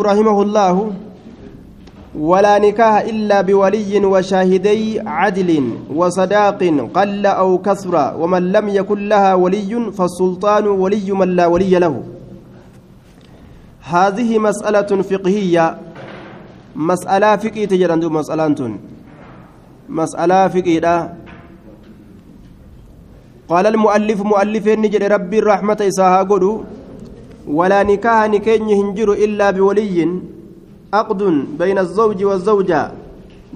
رحمه الله ولا نكاح إلا بولي وشاهدي عدل وصداق قل أو كثر ومن لم يكن لها ولي فالسلطان ولي من لا ولي له. هذه مسألة فقهية. مسألة فقهية تجرى مسألة مسألة فقهية. قال المؤلف مؤلف نجد ربي الرحمة إساها قدو ولا نكاح نكين هنجر إلا بولي عقد بين الزوج والزوجة.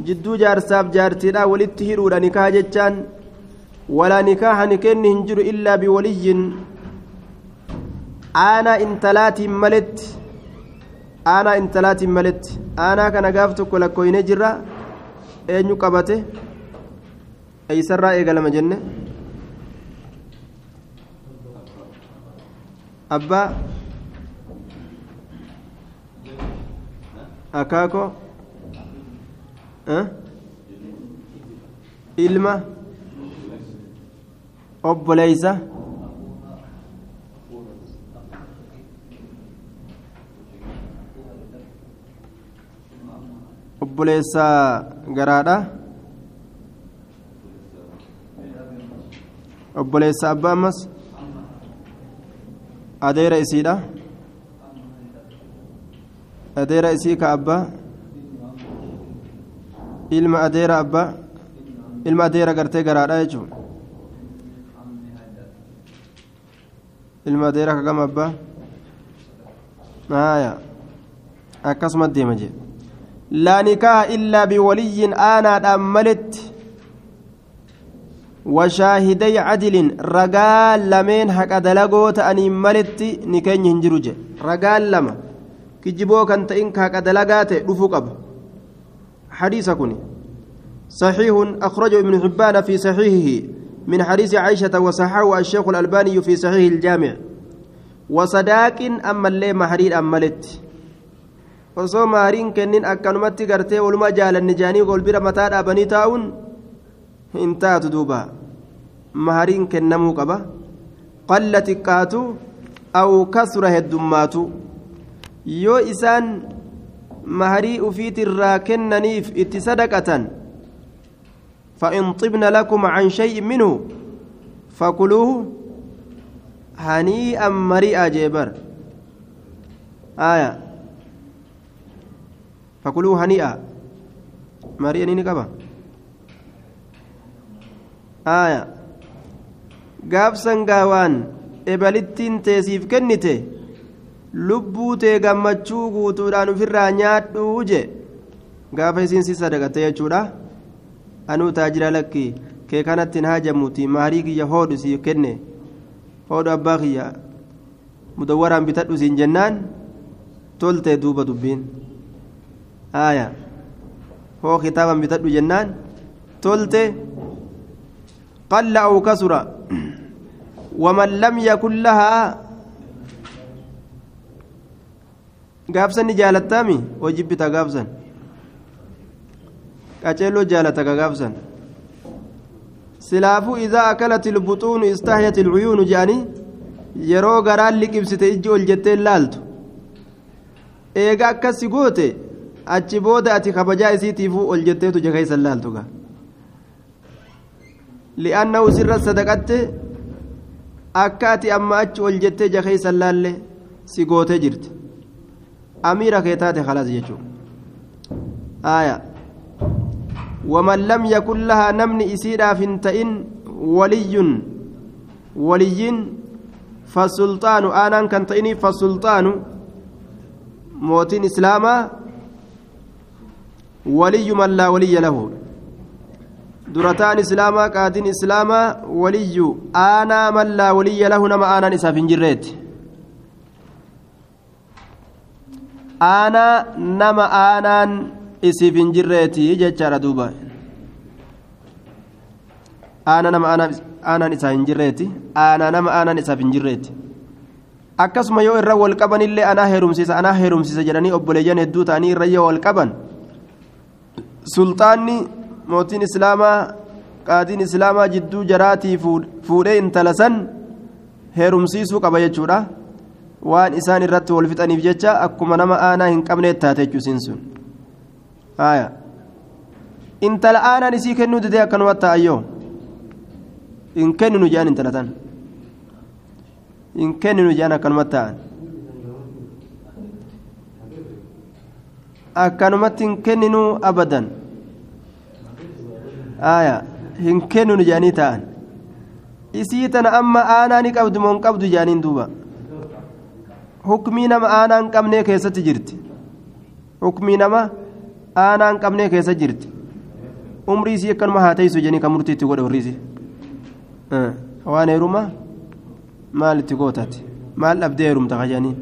جدو جارساف جارتنا ولتهروا نكاح جتان ولا نكاح نكين هنجر إلا بولي. أنا انتلات ملت. أنا انتلات ملت. أنا كان قافتك لكوين جرا. أين قبته. أي سرى إيقال مجنة abbaa akaako ilma obboleeysa obboleessa garaadha obboleessa abbaa ammas adeera isiidha adeera isii ka abbaa ilma adeera abbaa ilma adeera gartee garaadha jechuun ilma adeera ka gama abbaa haaya akkasuma deema jee laa nikaaha illaa biwaliyyin aanaadhaan maletti وشاهدي عدل رجال لمن حق دلغو تأني ملتي نكين هنجروجه رجال لما كجبو كانت إنك حق دلغات رفوق أب حديث كوني صحيح أخرجه ابن حبان في صحيحه من حديث عائشة وصححه الشيخ الألباني في صحيح الجامع وصداق أما اللي محرير أملت osoo mahariin kennin akkanumatti gartee walumaa jaalanni jaanii golbira mataa dhaabanii taa'uun hin taatu duuba mahariin kennamuu qaba qalla xiqqaatu aw kasura heddummaatu yoo isaan maharii ufiitirraa kennaniif itti sadaqatan فإن طبن لكم عن شيء منه فكلوه هنيئا مريئا جبر آية فكلوه هنيئا مريئا نكبه aya gaafsan gaawaan ebalittiin teesiif kennite lubbuu tee gammachuu guutuudhaan ofirraa nyaadhuu je gaafa isiin si sadaqatte jechuudha. Anuu taajira lakki kee kanatti hin haajamuuti maarii kiyya hoodhu si kenne. Hoodhu abbaa kiyya mudawwaraan bitadhu siin jennaan toltee duuba dubbiin. Aaya hoo kitaaban bitadhu jennaan tolte qalla au kasura. Waman lam yakun lahaa gaafsan ni jaalattaami hojibbita gaafsan qaceelloo jaalataka gaafsan silaafuu idaa akalat ilbuxuunu istahyat ilcuyuunu jedhanii yeroo garaan liqibsite ijji ol jetteen laaltu eega akkasi goote achi booda ati kabajaa isiitiifuu ol jetteetu jakeeysan laaltu gaa li'aannahu sirra sadaqatte akka ati amma achi ol jettee jakeeysan laalle si gootee jirti amiira kee taate khalaas jechuudha waman lam yakun lahaa namni isiidhaaf hin ta'in waliyyun waliyyin fasulxaanu aanaan kan ta'iniif fasulxaanu mootiin islaamaa waliyyu man laa waliyya lahu durataan islaamaa qaadiin islaamaa waliyyu aanaa man laa waliyya lahu nama aanaan isaaf hin jirreeti aanaa nama aanaan isiif hin jirreeti jechaadha duuba. Aanaa nama aanaan isaa hin jirreeti. Aanaa nama aanaan isaaf hin jirreeti. Akkasuma yoo irra wal qabanillee anaa heerumsiisa anaa heerumsiisa jedhanii obboleeyyan hedduu ta'anii irra yoo wal qaban sulxaanni mootiin islaamaa qaadiin islaamaa jidduu jaraatii fuudhee intala san heerumsiisuu qaba jechuudha waan isaan irratti wal fixaniif jecha akkuma nama aanaa hin qabneet taate jechuusin sun haya intala aanaan isii kennuu didee akkanumatti ta'ayyoo hin kenninu jedhan intala tan hin kenninu jedhan akkanumatti ta'an akkanumatti hin kenninu abadan haya hin kenninu jedhanii ta'an isii tana amma aanaa ni qabdu moo hin qabdu jedhaniin duuba hukmii nama aanaa hin qabnee keessatti jirti hukmii nama aanaa hin qabnee keessa jirti umrii isii akkanuma haa teessu jedhanii kan murtii itti godhe warri isii waan heeruma maal itti gootaati maal dhabdee heerumta kajanii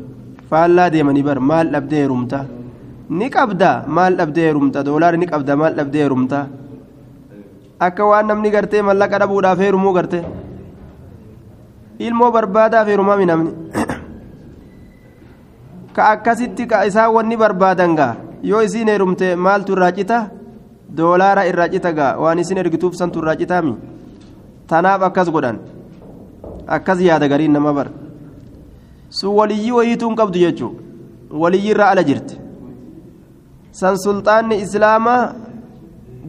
faallaa deemanii bar maal dhabdee heerumta ni qabda maal dhabdee heerumta doolaari ni qabda maal dhabdee heerumta akka waan namni gartee mallaqa dhabuudhaaf heerumuu garte ilmoo barbaadaaf heerumaami namni ka akkasitti ka isaan wanni barbaadan gaa yoo isiin heerumte maaltu irraa cita doolaara irraa cita gaa waan isin ergituuf santu irraa citaami tanaaf akkas godhan akkas yaada gariin nama bar sun waliyyii wayiituu hin qabdu jechuu waliyyii irraa ala jirti san sulxaanni islaamaa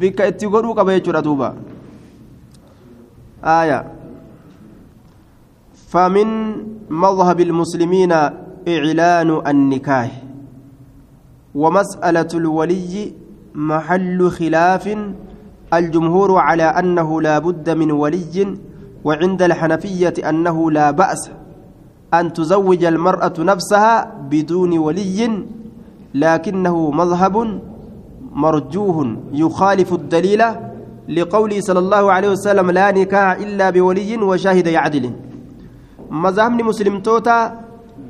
bikka itti godhuu qaba jechuudha duuba آية فمن مذهب المسلمين إعلان النكاح. ومسألة الولي محل خلاف. الجمهور على أنه لا بد من ولي وعند الحنفية أنه لا بأس أن تزوج المرأة نفسها بدون ولي لكنه مذهب مرجوه يخالف الدليل لقوله صلى الله عليه وسلم لا نكاح إلا بولي وشاهد يعدل مذهبني مسلم توتا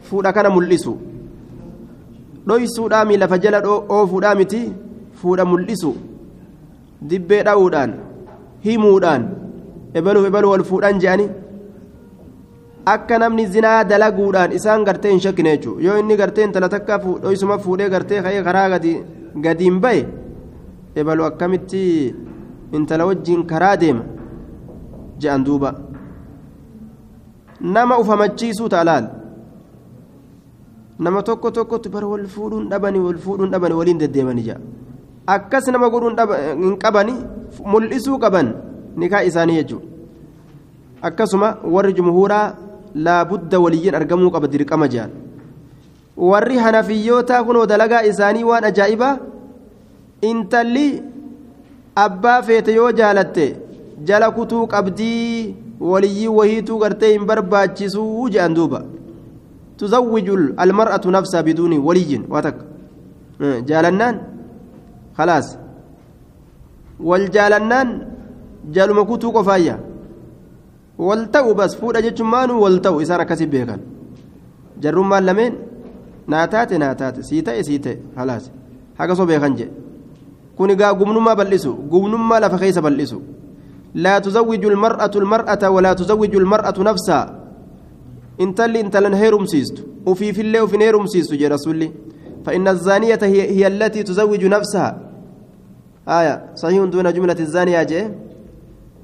fuudha kana mul'isu. Dhoysuudhaa miila jala oofuudhaa miti fuudha mul'isu. Dibbee dha'uudhaan himuudhaan ebaluuf ebaluu wal fuudhan je'ani. Akka namni zinaa dalaguudhaan isaan gartee hin shakkine jechuudha yoo inni gartee intala takka dhoysuma fuudhee gartee ka'ee karaa gadiin bahe ebalu akkamitti intala wajjiin karaa deema? Je'an duuba. Nama ufamachiisuu taalaal. Nama tokko tokkotti bara wal fuudhuun dhabanii wal fuudhuun dhabanii waliin deddeemanii jira akkas nama godhuun hin qabani mul'isuu qaban nikaa isaanii jechuudha akkasuma warri jumhuuraa laabudda waliyyiin argamuu qaba dirqama jaan. Warri hanafiyyootaa kunoo dalagaa isaanii waan ajaa'ibaa intalli abbaa feete yoo jaalatte jala kutuu qabdii waliyyii wahiituu gartee hin barbaachisuu jedhan duuba. تزوج المرأة نفسها بدون ولي. واتك. جالنان. خلاص. والجالنان جال مكوتو قفايا والتو بس. فود أجتشمان والتو. إسارة كسب بيكان. جرم لمن ناتات ناتات. سيتا سيتا. خلاص. حاجة صو بيكان جي كوني قا قمنما بلسو. قمنما لفخيس بلسو. لا تزوج المرأة المرأة ولا تزوج المرأة نفسها. Intalli intalan heerumsiistu ufiifillee ufin heerumsiistu jee rasulli فإن الزانية هي, هي التي تزوج نفسها آية صحيح دون جملة الزانية جاء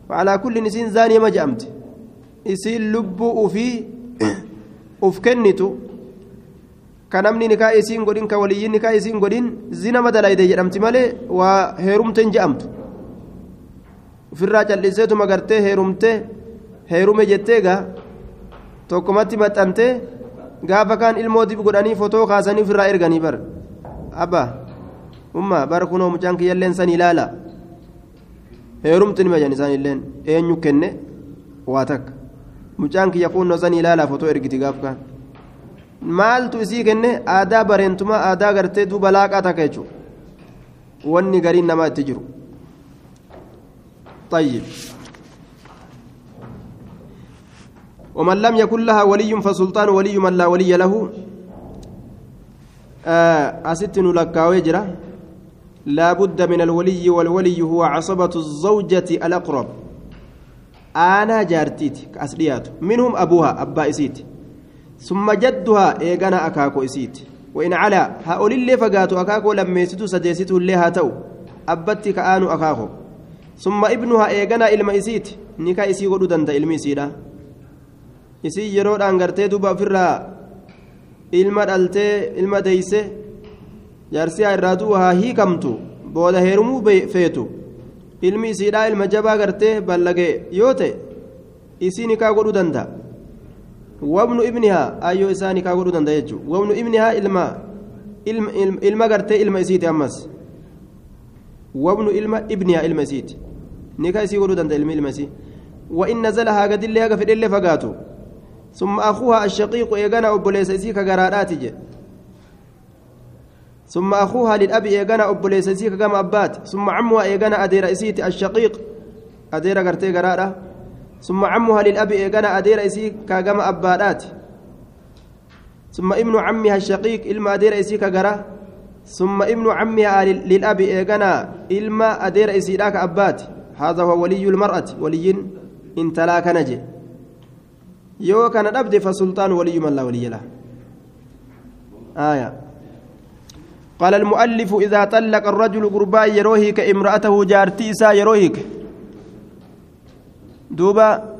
وعلى كل نسين زانية ما جأمت يسين لب وفي ufkennitu ka namni nikaa isiin godhin ka waliyyiin nikaa isiin godhin zina madalayde jedhamti malee waa heerumte hin je'amtu ofirraa calliseetuma gartee heerumte heerume jettee tokkomatti maxxantee gaafa kaan ilmoo dib godhanii fotoo kaasanii ofirraa erganii bar abba umma bara kunoo mucaan kiyyalleen san ilaala heerumti nima jan isaan illeen eenyu kenne waa takka mucaan kiyya kunnoo san ilaala fotoo ergiti gaafa kaan maaltu isii kenne aadaa bareentumaa aadaa gartee duuba laaqaa takka jechuudha wanni gariin namaa itti jiru طيب ومن لم يكن لها ولي فسلطان ولي من لا ولي له. أست لك وجرة لا بد من الولي والولي هو عصبة الزوجة الأقرب. أنا جارتيت كأصليات منهم أبوها أبا إسيت. ثم جدها إيغانا أكاكو إسيت. وإن على هؤلاء اللي فقاتوا أكاكو لما يسيتوا سجيسيتوا اللي هاتوا أبتي كآنو أكاكو. ثم ابنها إيغانا إلما إسيت. نكا إسي قدو دندا إلمي إسيدا isii yeroodhaan gartee duuba ofirraa ilma dhaltee ilma deeyse jaarsiyaa irraa du'u haa hiikamtu booda heerumuu feetu ilmi isiidhaa ilma jabaa gartee ballagee yoo ta'e isii nikaa godhuu danda'a wabnu ibnihaa ayyoo isaa nikaa godhuu danda'a jechuudha wabnu ibnihaa ilma ilma gartee ilma isiiti ammas wabnu ilma ibnihaa ilma isiiti nikaa isii godhuu danda'a ilmi ilma isii وإن نزلها قد اللي هقف اللي فقاته ثم أخوها الشقيق إيقنا أبوليس إسيك قرارات جي. ثم أخوها للأب إيقنا أبوليس إسيك كما أبات. ثم عمها إيقنا أدير إسيت الشقيق أدير قرتي قرارة ثم عمها للأب إيقنا أدير إسيك كما أبادات ثم ابن عمها الشقيق إلما أدير إسيك قرا ثم ابن عمها للأب إيقنا إلما أدير إسيك أبات هذا هو ولي المرأة. ولي انتلا كنجي يو كان أبدي فسلطان ولي من لا ولي له آية قال المؤلف إذا طلق الرجل قربا يروهك امرأته جارتي إسا يروهك دوبا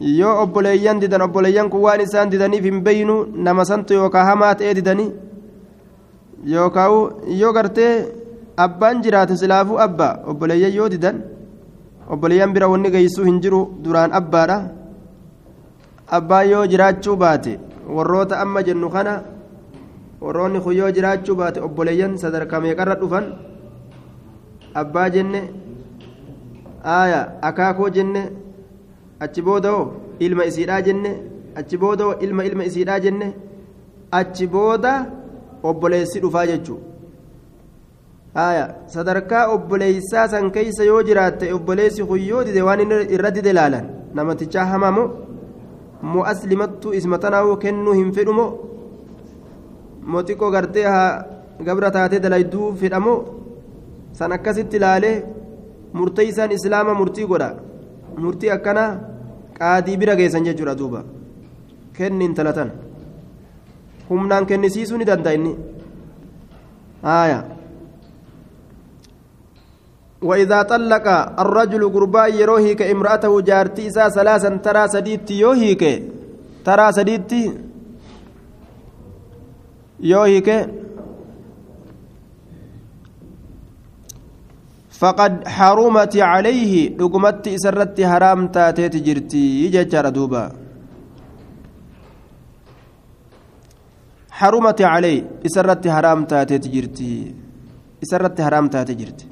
yoo obboleeyyan didan obboleeyyan kun waan isaan didaniif hin beeynu nama santu yookaan hamaa ta'ee didanii yookaan yoo gartee abbaan jiraate silaafuu abbaa obboleeyyan yoo didan obboleeyyan bira wanni geessuu hin jiru duraan abbaadha abbaan yoo jiraachuu baate warroota amma jennu kana warroonni kun yoo jiraachuu baate obboleeyyan sadarkaa meeqarra dhufan abbaa jenne aaya akaakoo jenne achi booda'oo ilma isiidhaa jenne achi booda'oo ilma ilma isiidhaa jenne achi booda obboleessi dhufaa jechuudha. Haya sadarkaa obboleeysaa san keeysa yoo jiraatte obboleessi kun yoo dide waan irra dide laalan namatichaa hamamo moo aslimattu isma tanaa'uu kennuu hin fedhumo moo xiqqoo gartee haa gabra taatee dalayduu fedhamo san akkasitti ilaalee murteeysaan islaama murtii godha murtii akkanaa qaadii bira geessan jechuudha duuba kenni intalatan humnaan kennisiisuu ni danda'a inni وإذا طلق الرجل قربا يروهيك امرأته جارتي إسا ثلاثا ترى سديت يوهيك. ترى سديت يوهيك. فقد حرمت عليه دقمت إسرت حرام تاتيت جرتي. يججر دوبا. حرمت عليه إسرت حرام تاتيت جرتي. إسرت حرام تاتيت جرتي.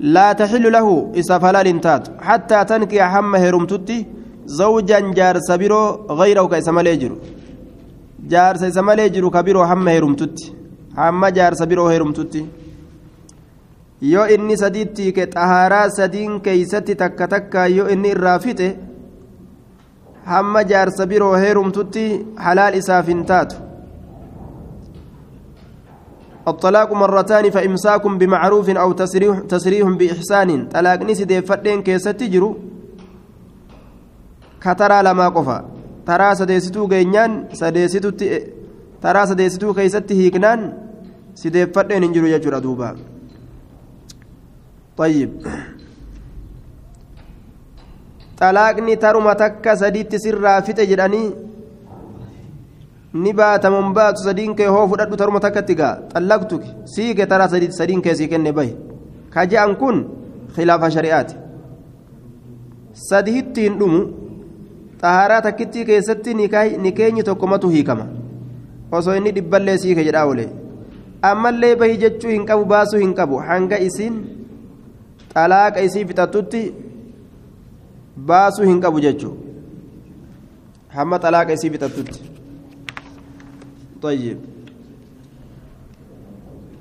لا تحل له إسا فلال تات حتى تنكي حم هرمتتي زوجا جار سبيرو غيره كيسما ليجرو جار سيسما ليجرو كبيرو حم هرمتتي حم جار سبيرو هرمتتي yoo inni sadiitti ke xahaaraa sadiin keeysatti takka takka yoo inni irraa fixe hamma jaarsa biroo heerumtutti halaal isaaf hin taatu الطلاق مرتان فإمساك بمعروف أو تسريح, تسريح بإحسان. طلاق نسي فدين كيست تجرو كترى لما قفا. ترى سديستو غينيان سديستو ترى سديستو كيست هيكنان سديف فدين انجرو يجرى دوبا. طيب. طلاقني ترمى تكا سديت سرا فتجراني ni baataman baatu sadiin kee hoo fudhadhu taruma takkatti gaa xallaqtuki siike taraa sadiin kee sii kenne bahi ka je'an kun khilaafa shari'aati sadi hittiin dhumu xaharaa takkittii keessatti ni keenyi tokkomatu hiikama osoo inni dhibballee siike jedhaa oole ammallee bahi jechuu hin qabu baasuu hin qabu hanga isiin xalaaqa isii fixattutti baasuu hin qabu jechuu hamma xalaaqa isii fixattutti طيب.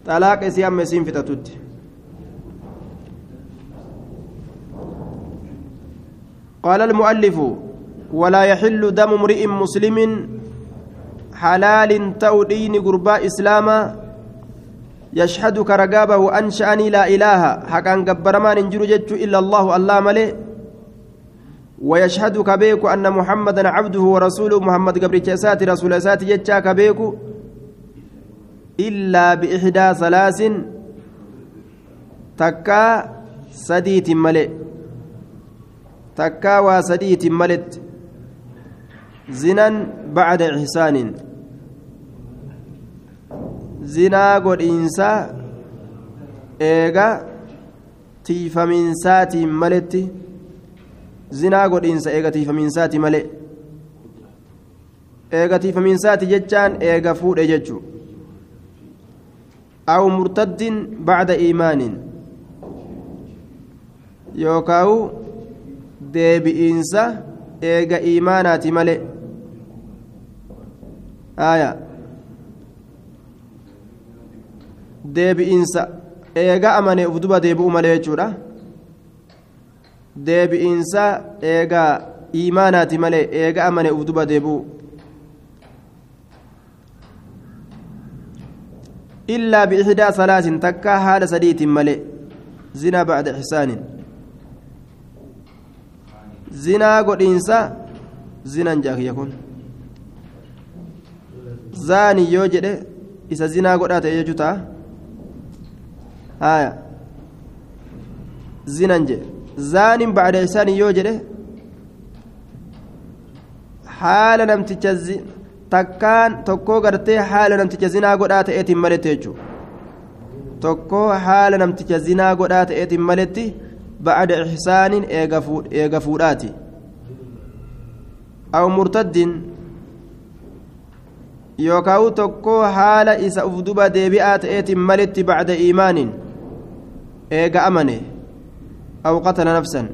طلاق اسيام مسين فتاتوت قال المؤلف ولا يحل دم امرئ مسلم حلال تودين قرباء إسلاما يشهد كرقابه أنشأني لا إله. حقا قبرمان انجر إلا الله الله ملئ. ويشهد كبيك أن محمدا عبده ورسوله محمد قبر جسات رسول سات جتشا كبيك إلا بإحدى ثلاث تكا سديت ملئ takkaa waa sadiitin maletti zinan bacda ihsaanin zinaa godhiinsa eega tiifamiinsaatiin maletti zinaa godhiinsa eegatiifamiinsaati malee eegatiifamiinsaati jechaan eega fuudhe jechuu aw murtaddin bacda iimaanin. Yookaawu deebi'iinsa eega iimaanaati malee aya deebi'iinsa eega amane uf duba deebi'u malee jechuudha. deebi'iinsa eegaa iimaanaati malee eega amane uf duba deebi'u. Illaa biixdaa salaasin takka haala sadiitiin malee zinaa bacda ixsaanin zinaa godhiinsa zinan jaakiyya kun. Zaani yoo jedhe isa zinaa godhaa ta'e jechuu ta'a? Haaya. Zinan jedhe. zaanin bacda isaanii yoo jedhe haala namticha takkaan tokkoo gartee haala namticha zinaa godhaa ta'eetiin maletti jechuudha tokkoo haala namticha zinaa godhaa ta'eetiin maletti ba'ada ixsaaniin eega fuudhaati aw murtaddiin yookaan tokkoo haala isa uf duba deebi'aa ta'eetiin maletti ba'ada iimaaniin eega amane. Nafsan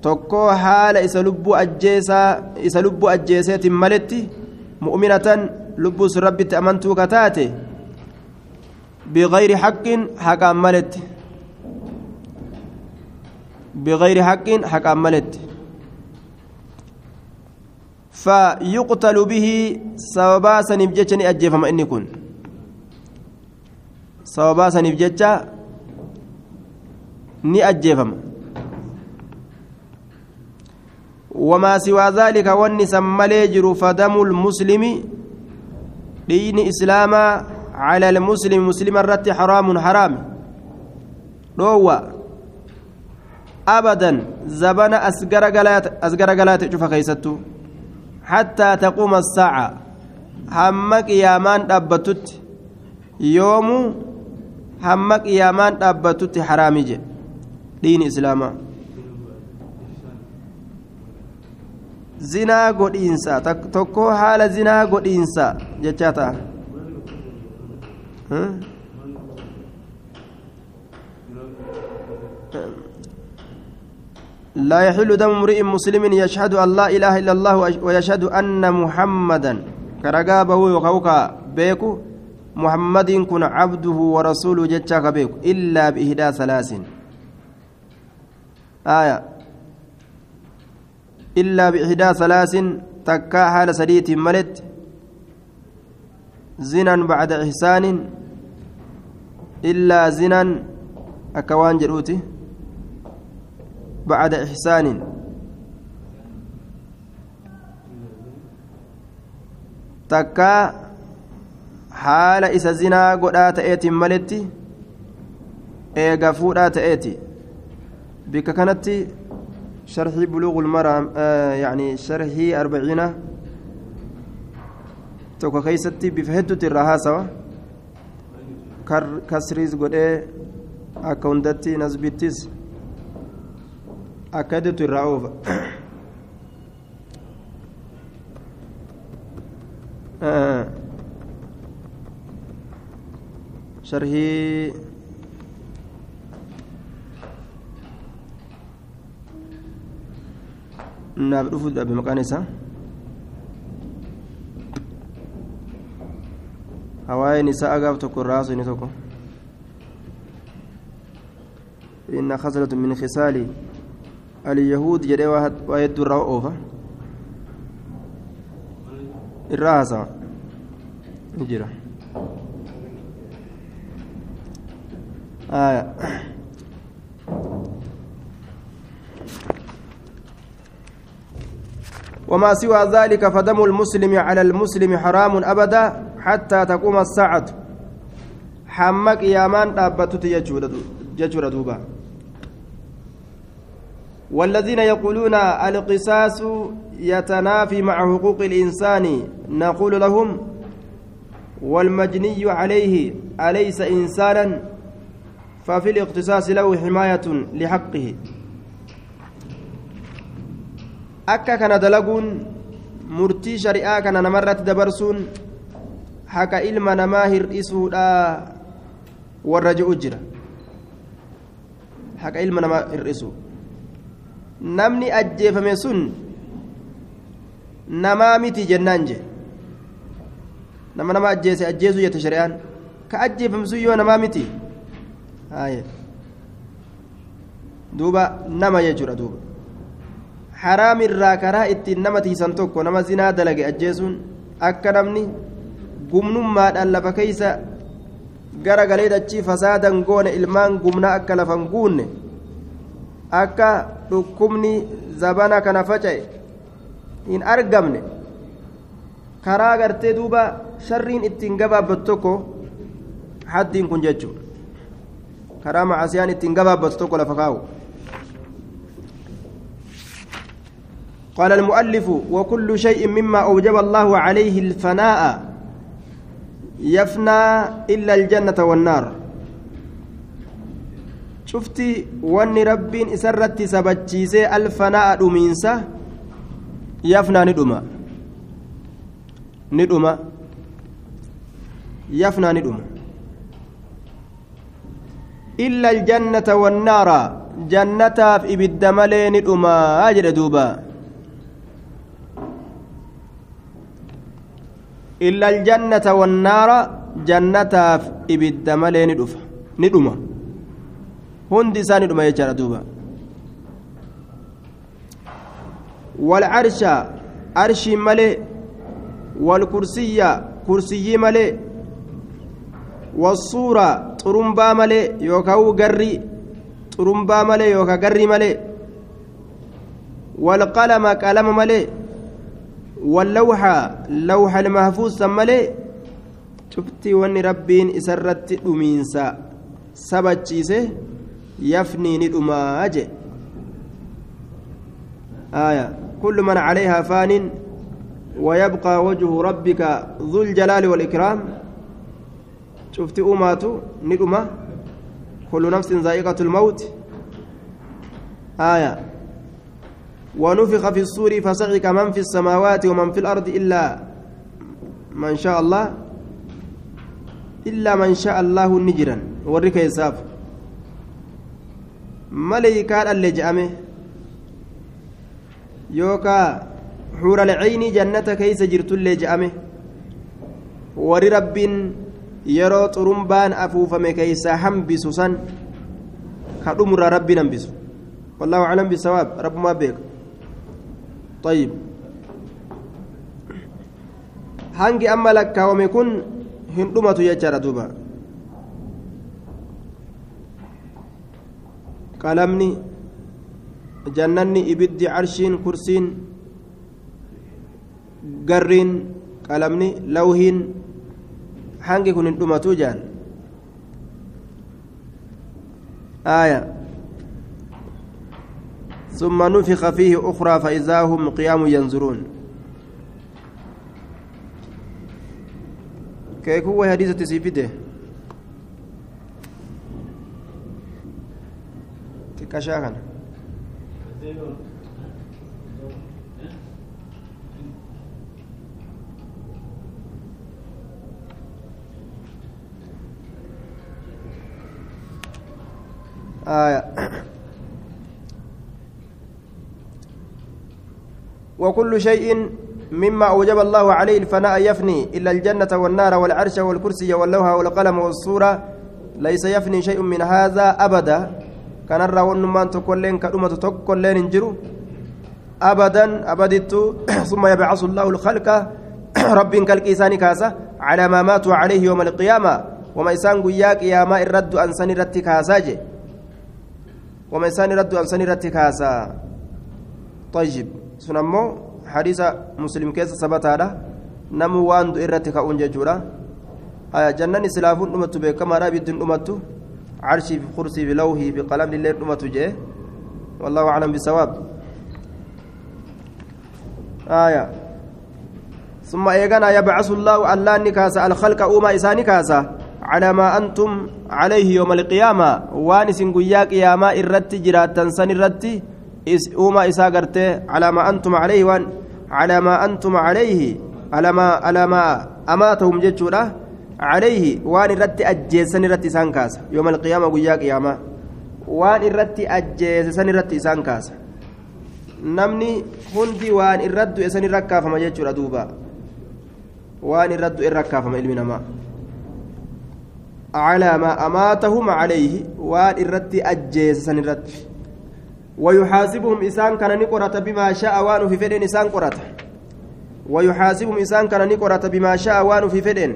tokkoo haala isa lubbuu ajjeesaa isa lubbuu ajjeeseetiin maletti mu'minatan lubbuus rabbitti amantuu kataate bigayri haqqin haqaan maletti bigayri haqqin haqaan maletti فيقتل به سببا سنيف جتش ني أجيفما إني كن سببا سنيف أجيفما وما سوى ذلك والنسم مليجر فدم المسلم دين إسلاما على المسلم مسلم الرت حرام حرام روى أبدا زبن أسقر قلات أسقر قلات شوف كيستو حتى تقوم الساعة همك يامان أبتت يوم همك يامان أبتت حرامي دين إسلاما zinaa godhiinsa tokko haala zinaa godhiinsa jechaa ta'a لا يحل دم امرئ مسلم يشهد أن لا إله إلا الله ويشهد أن محمدا. كرقابه وكوكا بيكو. محمد كن عبده ورسوله جتشاك بيكو. إلا بإهدى ثلاث آية. إلا بإحدى ثلاث تكا حال سديت ملت. زنا بعد إحسان. إلا زنا أكوان جروتي بعد إحسان. تكا حال إسا زنا قدات إيتي ملتي إيغا فودات إيتي بك كانت شرح بلوغ المرام آه يعني شرح أربعين. توكا كيستي بفهدت الرهاسة كسريز قد أكوندتي نزبتيس أكدت الرعوف آه. شرحي naaf dhufu dhabe maqaan isaa hawaayeen isaa agaaf tokko irraa haasu inni tokko inna khaslatun min khisaali alyahuud jedhee waa hedduu irraa oofa irraa haasawa jira aya وما سوى ذلك فدم المسلم على المسلم حرام أبدا حتى تقوم الساعة. حمك يامان دابتت ججور دوبا. والذين يقولون القصاص يتنافي مع حقوق الإنسان نقول لهم والمجني عليه أليس إنسانا؟ ففي الاقتصاص له حماية لحقه. Akka kana dalaguun murtii shari'aa kana namarratti dabarsuun haqa ilma namaa hir'isuudha warra je'u jira haqa ilma namaa hir'isu namni ajjeefame sun namaa miti jennaan je nama nama ajjeese ajjeesuu jette shari'aan ka ajjeefame sun yoo namaa miti duuba nama jechuudha duuba haraam irraa karaa ittiin nama tiisan tokko nama zinaa dalage ajjeesuun akka namni gumnummaadhaan lafa keeysa gara galee dachii fasaadan goone ilmaan gumnaa akka lafan guunne akka dhukkubni zabana kana faca'e hin argamne karaa gartee duuba sharriin ittiin gabaabbatu tokko haddiin kun jechuudha karaa macasiyaan ittiin gabaabbatu tokko lafa kaa'u. قال المؤلف وكل شيء مما أوجب الله عليه الفناء يفنى إلا الجنة والنار. شفتي واني ربين إسرت سبتشيسي الفناء دمينسا يفنى ندما ندما يفنى ندما إلا الجنة والنار. جنة في إبد ملي ندما أجر دوبا. إلا الجنة والنار جنة إبد ملي ندفا ندما هندي ساني دما يجرى والعرش عرش ملي والكرسي كرسي ملي والصورة طرمبا ملي يوكاو قري طرمبا ملي يوكا قري ملي والقلم قلم ملي واللوحة لوح المحفوظ سملي شفتي واني ربين إسرت أمينسا سبتشيسه يفني ندما أجي آية. كل من عليها فان ويبقى وجه ربك ذو الجلال والإكرام. شفت أماتو ندما كل نفس ذائقة الموت. آية. ونفخ في الصور فصعق من في السماوات ومن في الأرض إلا من شاء الله إلا من شاء الله نجرا. ورك يساف ملائكة اللي جأمه يوكا حور العين جنة كيس جرت اللي جأمه ور رب yeroo xurumbaan afuufame keeysaa hambisu san ka dhumurraa rabbiin hambisu wallahu aclam bisawaab rabbumaa beeka طيب amma lakkaawame kun hin dhumatu jechaadha duuba qalamni jannanni ibiddi carshiin kursiin garriin qalamni lawhiin hangi kun hin dhumatu jaan آية ثم نفخ فيه أخرى فإذا هم قيام ينظرون. كيف هو حديثة سيفيده كشاكن آية. وكل شيء مما أوجب الله عليه الفناء يفني إلا الجنة والنار والعرش والكرسي واللوحة والقلم والصورة ليس يفني شيء من هذا أبدا. كان الرا ونمان تكلين كأمة تكلين انجرو. أبدا أبدت ثم يبعث الله الخلق. رب كالكيسان كاسة. على ما ماتوا عليه يوم القيامة. وما إسان قياك يا ما الرد أن سنرت كاساجي وما إسان الرد أن سنرت كاسا طيب. Sun ammoo hadiisa muslim keessa sabataadha namu waan du irratti ka'uun jechuudha jannani silaafuun dhumattu beekamaadha abiddiin dhumattu carshii fi kursii fi lawhii fi qalamni illee dhumatu jee والله أعلم بالصواب آية ثم إيغانا يبعث الله الله نكاسا الخلق أوما إسا نكاسا على ما أنتم عليه يوم القيامة وانس قيا قياما إرت جراتا سن إرت أوما أنتم عليه وان على ما أنتم عليه على ما على ما أماتهم جتشورا عليه وان إرت أجيسن إرت إسان كاسا يوم القيامة قيا قياما وان إرت أجيسن إرت إسان كاسا namni hundi waan irraddu isan irra kaafama jechuudha duuba waan irraddu irra kaafama ilmi namaa calaa maa amaatahum calayhi waan irratti ajjeesisan irratti ويحاسبهم إسان كان نقرة بما شاء وان في فدن إسان قرة. ويحاسبهم إسان كان نقرة بما شاء وان في فدن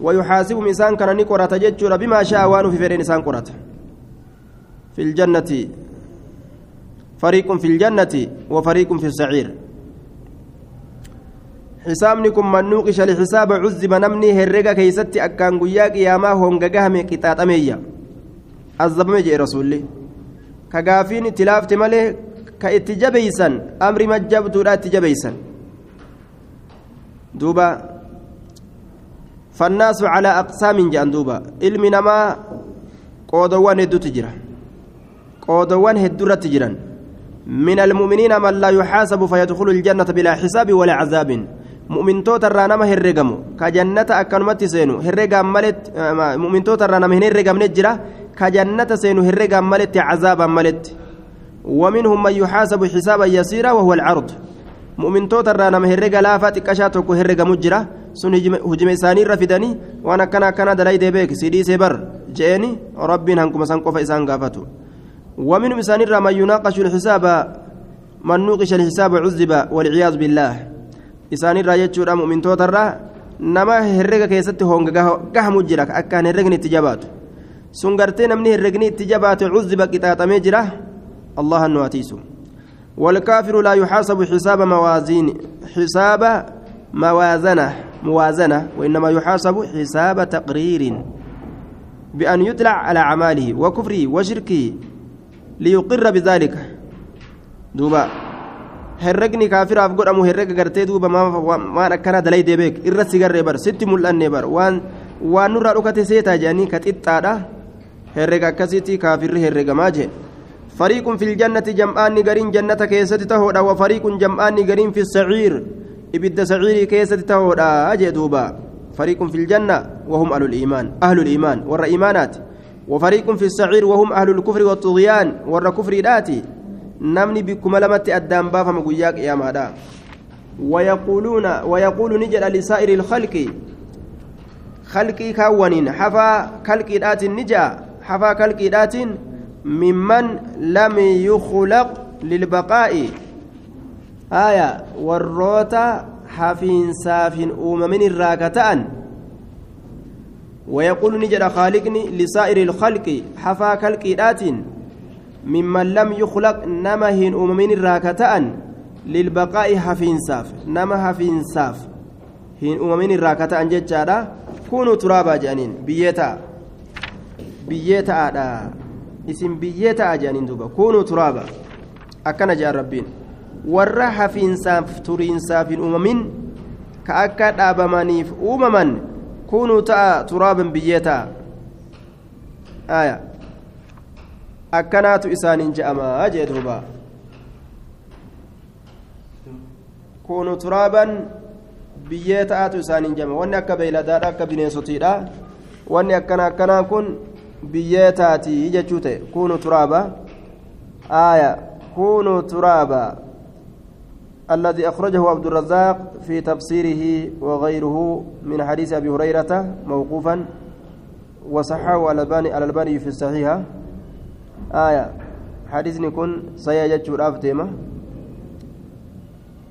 ويحاسبهم إسان كان نقرة ججر بما شاء وان في فدن إسان قرة. في الجنة. فريق في الجنة وفريق في السعير. حسابنكم من نوقش لحساب عذب نمني هرقا كيستي أكان قياك يا ما هم قاقهم قطات أمية عذب مجي رسولي كقافين تلافت ملي كاتجابيسا أمر مجبت لا اتجابيسا دوبا فالناس على أقسام جان دوبا علم نما قودوان هدو تجرا قودوان هدو تجرا من المؤمنين من لا يحاسب فيدخل الجنة بلا حساب ولا عذاب nama herregamu ka jannata akkanumatti seenu herregaan maletti mu'mintoota irraa nama hin herregamne jira jannata seenu herregaan maletti cazaabaan maletti ومنهم من يحاسب حسابا يسيرا وهو العرض. مؤمن توتا رانا مهرجا لافا تكشا توكو هرجا مجرا. سن هجم إساني رفدني. وانا كنا كنا دلاي ديبك سيدي سيبر. جاني ربي هنكم سنكو فإسان قافتو ومنهم إساني ما يناقش الحساب. من نوقش الحساب عذب والعياذ بالله. isaanirraa jechuudha mu'mintootarraa nama herrega keessatti honga gahamu jira akkaan herregni itti jabaatu sun gartee namni herregni itti jabaatu cuzziba qixaaxamee jira allahan nu atiisu والكافر لا يحاسب حساب موازين حساب موازنة موازنة وإنما يحاسب حساب تقرير بأن يطلع على أعماله وكفره وشركه ليقر بذلك دوبا herregni kaafiraaf godhamu herrega gartee duuba waan akkana dalayde beek irra sigarree bar sitti mul'anne bar waan waan nurraa dhukate seetaa jedhanii ka xixxaadha herrega akkasitti kaafirri herregamaa jee fariiqun fil jannati jam'aanni gariin jannata keessatti tahoodha wa fariiqun jam'aanni gariin fi saciir ibidda saciirii keessatti tahoodha jee duuba fariiqun fil janna wahum ahlul iimaan ahlul iimaan warra iimaanaati وفريق في السعير وهم أهل الكفر والطغيان ور كفر داتي namni bikkuma lamatti addaan baafama guyyaa qiyaamaadha ويقولون ويقول نجد لسائر الخلق خلقي كونين حفا خلقي دات نجا حفا خلقي دات ممن لم يخلق للبقاء. آية والروتا حفين ساف أمم الراكتان. ويقول نجد خالقني لسائر الخلق حفا خلقي دات ممن لم يخلق نما هن أممين الراكتان للبقاء حفينساف نما حفينساف هن أممين الراكتان ججارا كونوا ترابا جانين. بيتا. بيتا آدا اسم بيتا جانين دوبا كونوا ترابا أكنا جاء ربين warra hafiinsaaf turiinsaaf hin uumamin ka akka dhaabamaniif uumaman kunuu ta'a turaaban biyyee ta'a akkanaatu isaaniin je'amaa jee duuba kunu turaaban biyyee ta'atu isaaniin je'ama wanni akka beeyladaadha akka bineensotiidha wanni akkana akkanaa kun biyyee taatii jechuu ta'e kunu turaaba. Aaya kunu turaaba. الذي أخرجه عبد الرزاق في تفسيره وغيره من حديث أبي هريرة موقوفا وصححه الألباني الألباني في الصحيحة آية حديثني كن سيجد شراف تيمة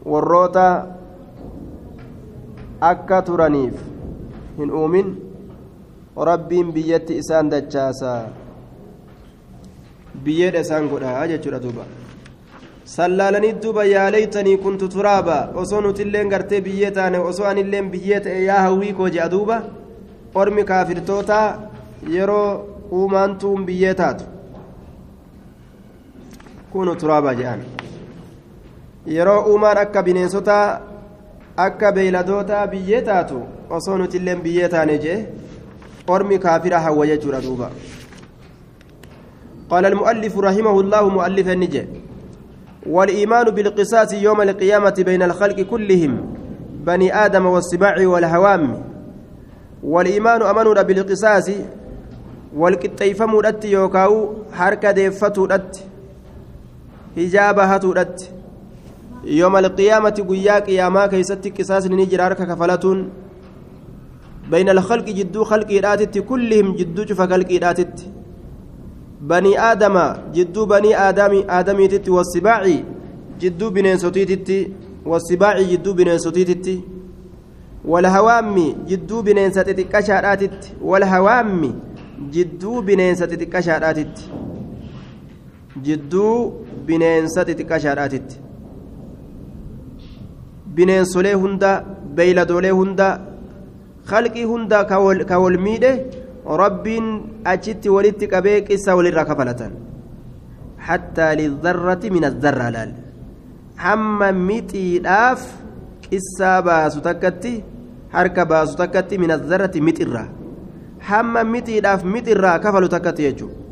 والروتا akka turaniif hin uumin. Rabbiin biyyatti isaan dachaasa biyyeedha isaan godhaa jechuudha duuba sallaalanii duuba yaa laytanii kuntu turaaba osoo nutilleen gartee biyyee taane osoo anilleen biyyee ta'e yaa hawwii koo je'a duuba ormi kaafirtootaa yeroo uumaantuun biyyee taatu kunu turaabaa jedhan yeroo uumaan akka bineensotaa akka beeyladootaa biyyee taatu osoo nuti illee biyyee taane jee ormi kaafira hawwa jechuudha قال المؤلف رحمه الله مؤلف النجي والإيمان بالقصاص يوم القيامة بين الخلق كلهم بني آدم والسباع والهوام والإيمان أمننا بالقصاص والكتيفم رت يوكاو حركة ديفة رت هجابة رت يوم القيامة قياك يا ما كيست قصاص نجر كفلة بين الخلق جدو خلق راتت كلهم جدو شوف خلق راتت بني آدم جدو بني آدم آدمي تتي والسباع جدو بنين سوتيتي والسباع جدو بنين سوتيتي والهوام جدو بنين ستتكشاراتت والهوام بنين ستتكشاراتت جدو بنين ستتكشاراتت بنين سوليه هندا بيلدوليه هندا خلقي هندا كول ميده rabbiin achitti walitti qabee qissa walirraa kafalatan hattaa lizarrati min azarraa laal hamma mixiidhaaf qissaa baasu takkatti harka baasu takkatti min azarrati mixirraa hamma mixiidhaaf mixirraa kafalu takkatti jechuudha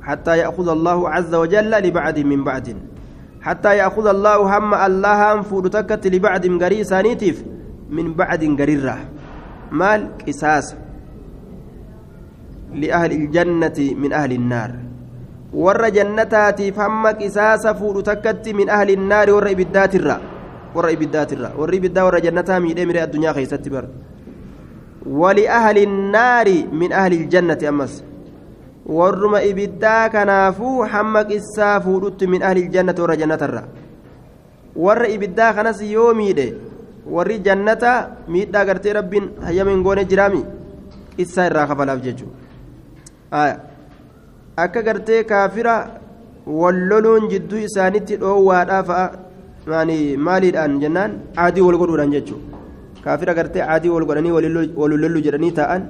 حتى يأخذ الله عز وجل لبعد من بعد حتى يأخذ الله هم الله فودتكت لبعد غري سانيتيف من بعد غريرة مال قصاص لأهل الجنة من أهل النار. ور جنتاتي فهم كساس فول تكت من أهل النار ور إبدات الرا ور إبدات الرا ور إبدا ور جنتها من أمر الدنيا خيست بر. ولأهل النار من أهل الجنة أمس. ورم إبدا كنافو حم كسا فولت من أهل الجنة ور جنة الرا ور إبدا خنس warri jannata miidhaa gartee rabbiin hayyama hin goone jiraami. Isaa irraa kafalaaf jechuudha akka gartee kaafira walloluun jidduu isaanitti dhoowwaadhaa fa'a. Maaliidhaan jennaan? Aadii wal godhuudhaan jechuudha kaafira gartee aadii wal godhanii walolollu jedhanii taa'an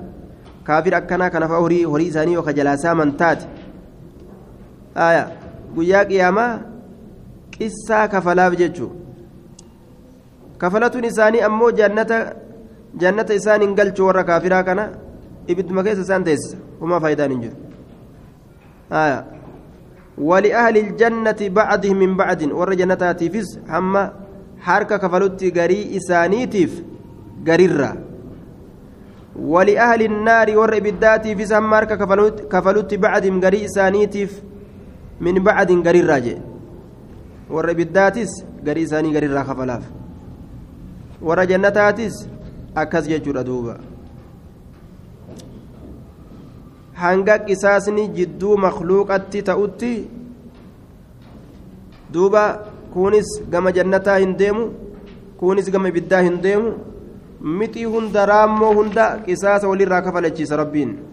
kaafira akkanaa kana fa'a horii horii isaanii yookaan jalaasaa amantaati guyyaa qiyaamaa qissaa kafalaaf jechuudha. Kafalatuun isaanii ammoo jannata isaan hin galchu warra kaafiraa kana ibidduma keessa isaan teessisa. وما فايدة ننجر آية ولأهل الجنة بعدهم من بعد ور جنتاتي فيس هما حركة كفلوتي غري إسانيتيف غريرة ولأهل النار ور إبداتي فيس هما حركة كفلوتي بعدهم غري إسانيتيف من بعد غريرة ور إبداتيس غري إساني غريرة خفلاف warra jannataatis akkas jechuudha duuba. Hanga qisaasni jidduu makluuqatti ta'utti duuba kunis gama jannataa hin deemu kunis gama ibiddaa hin deemu mixii hunda raammoo hunda qisaasa walirraa kafalachiisa rabbiin.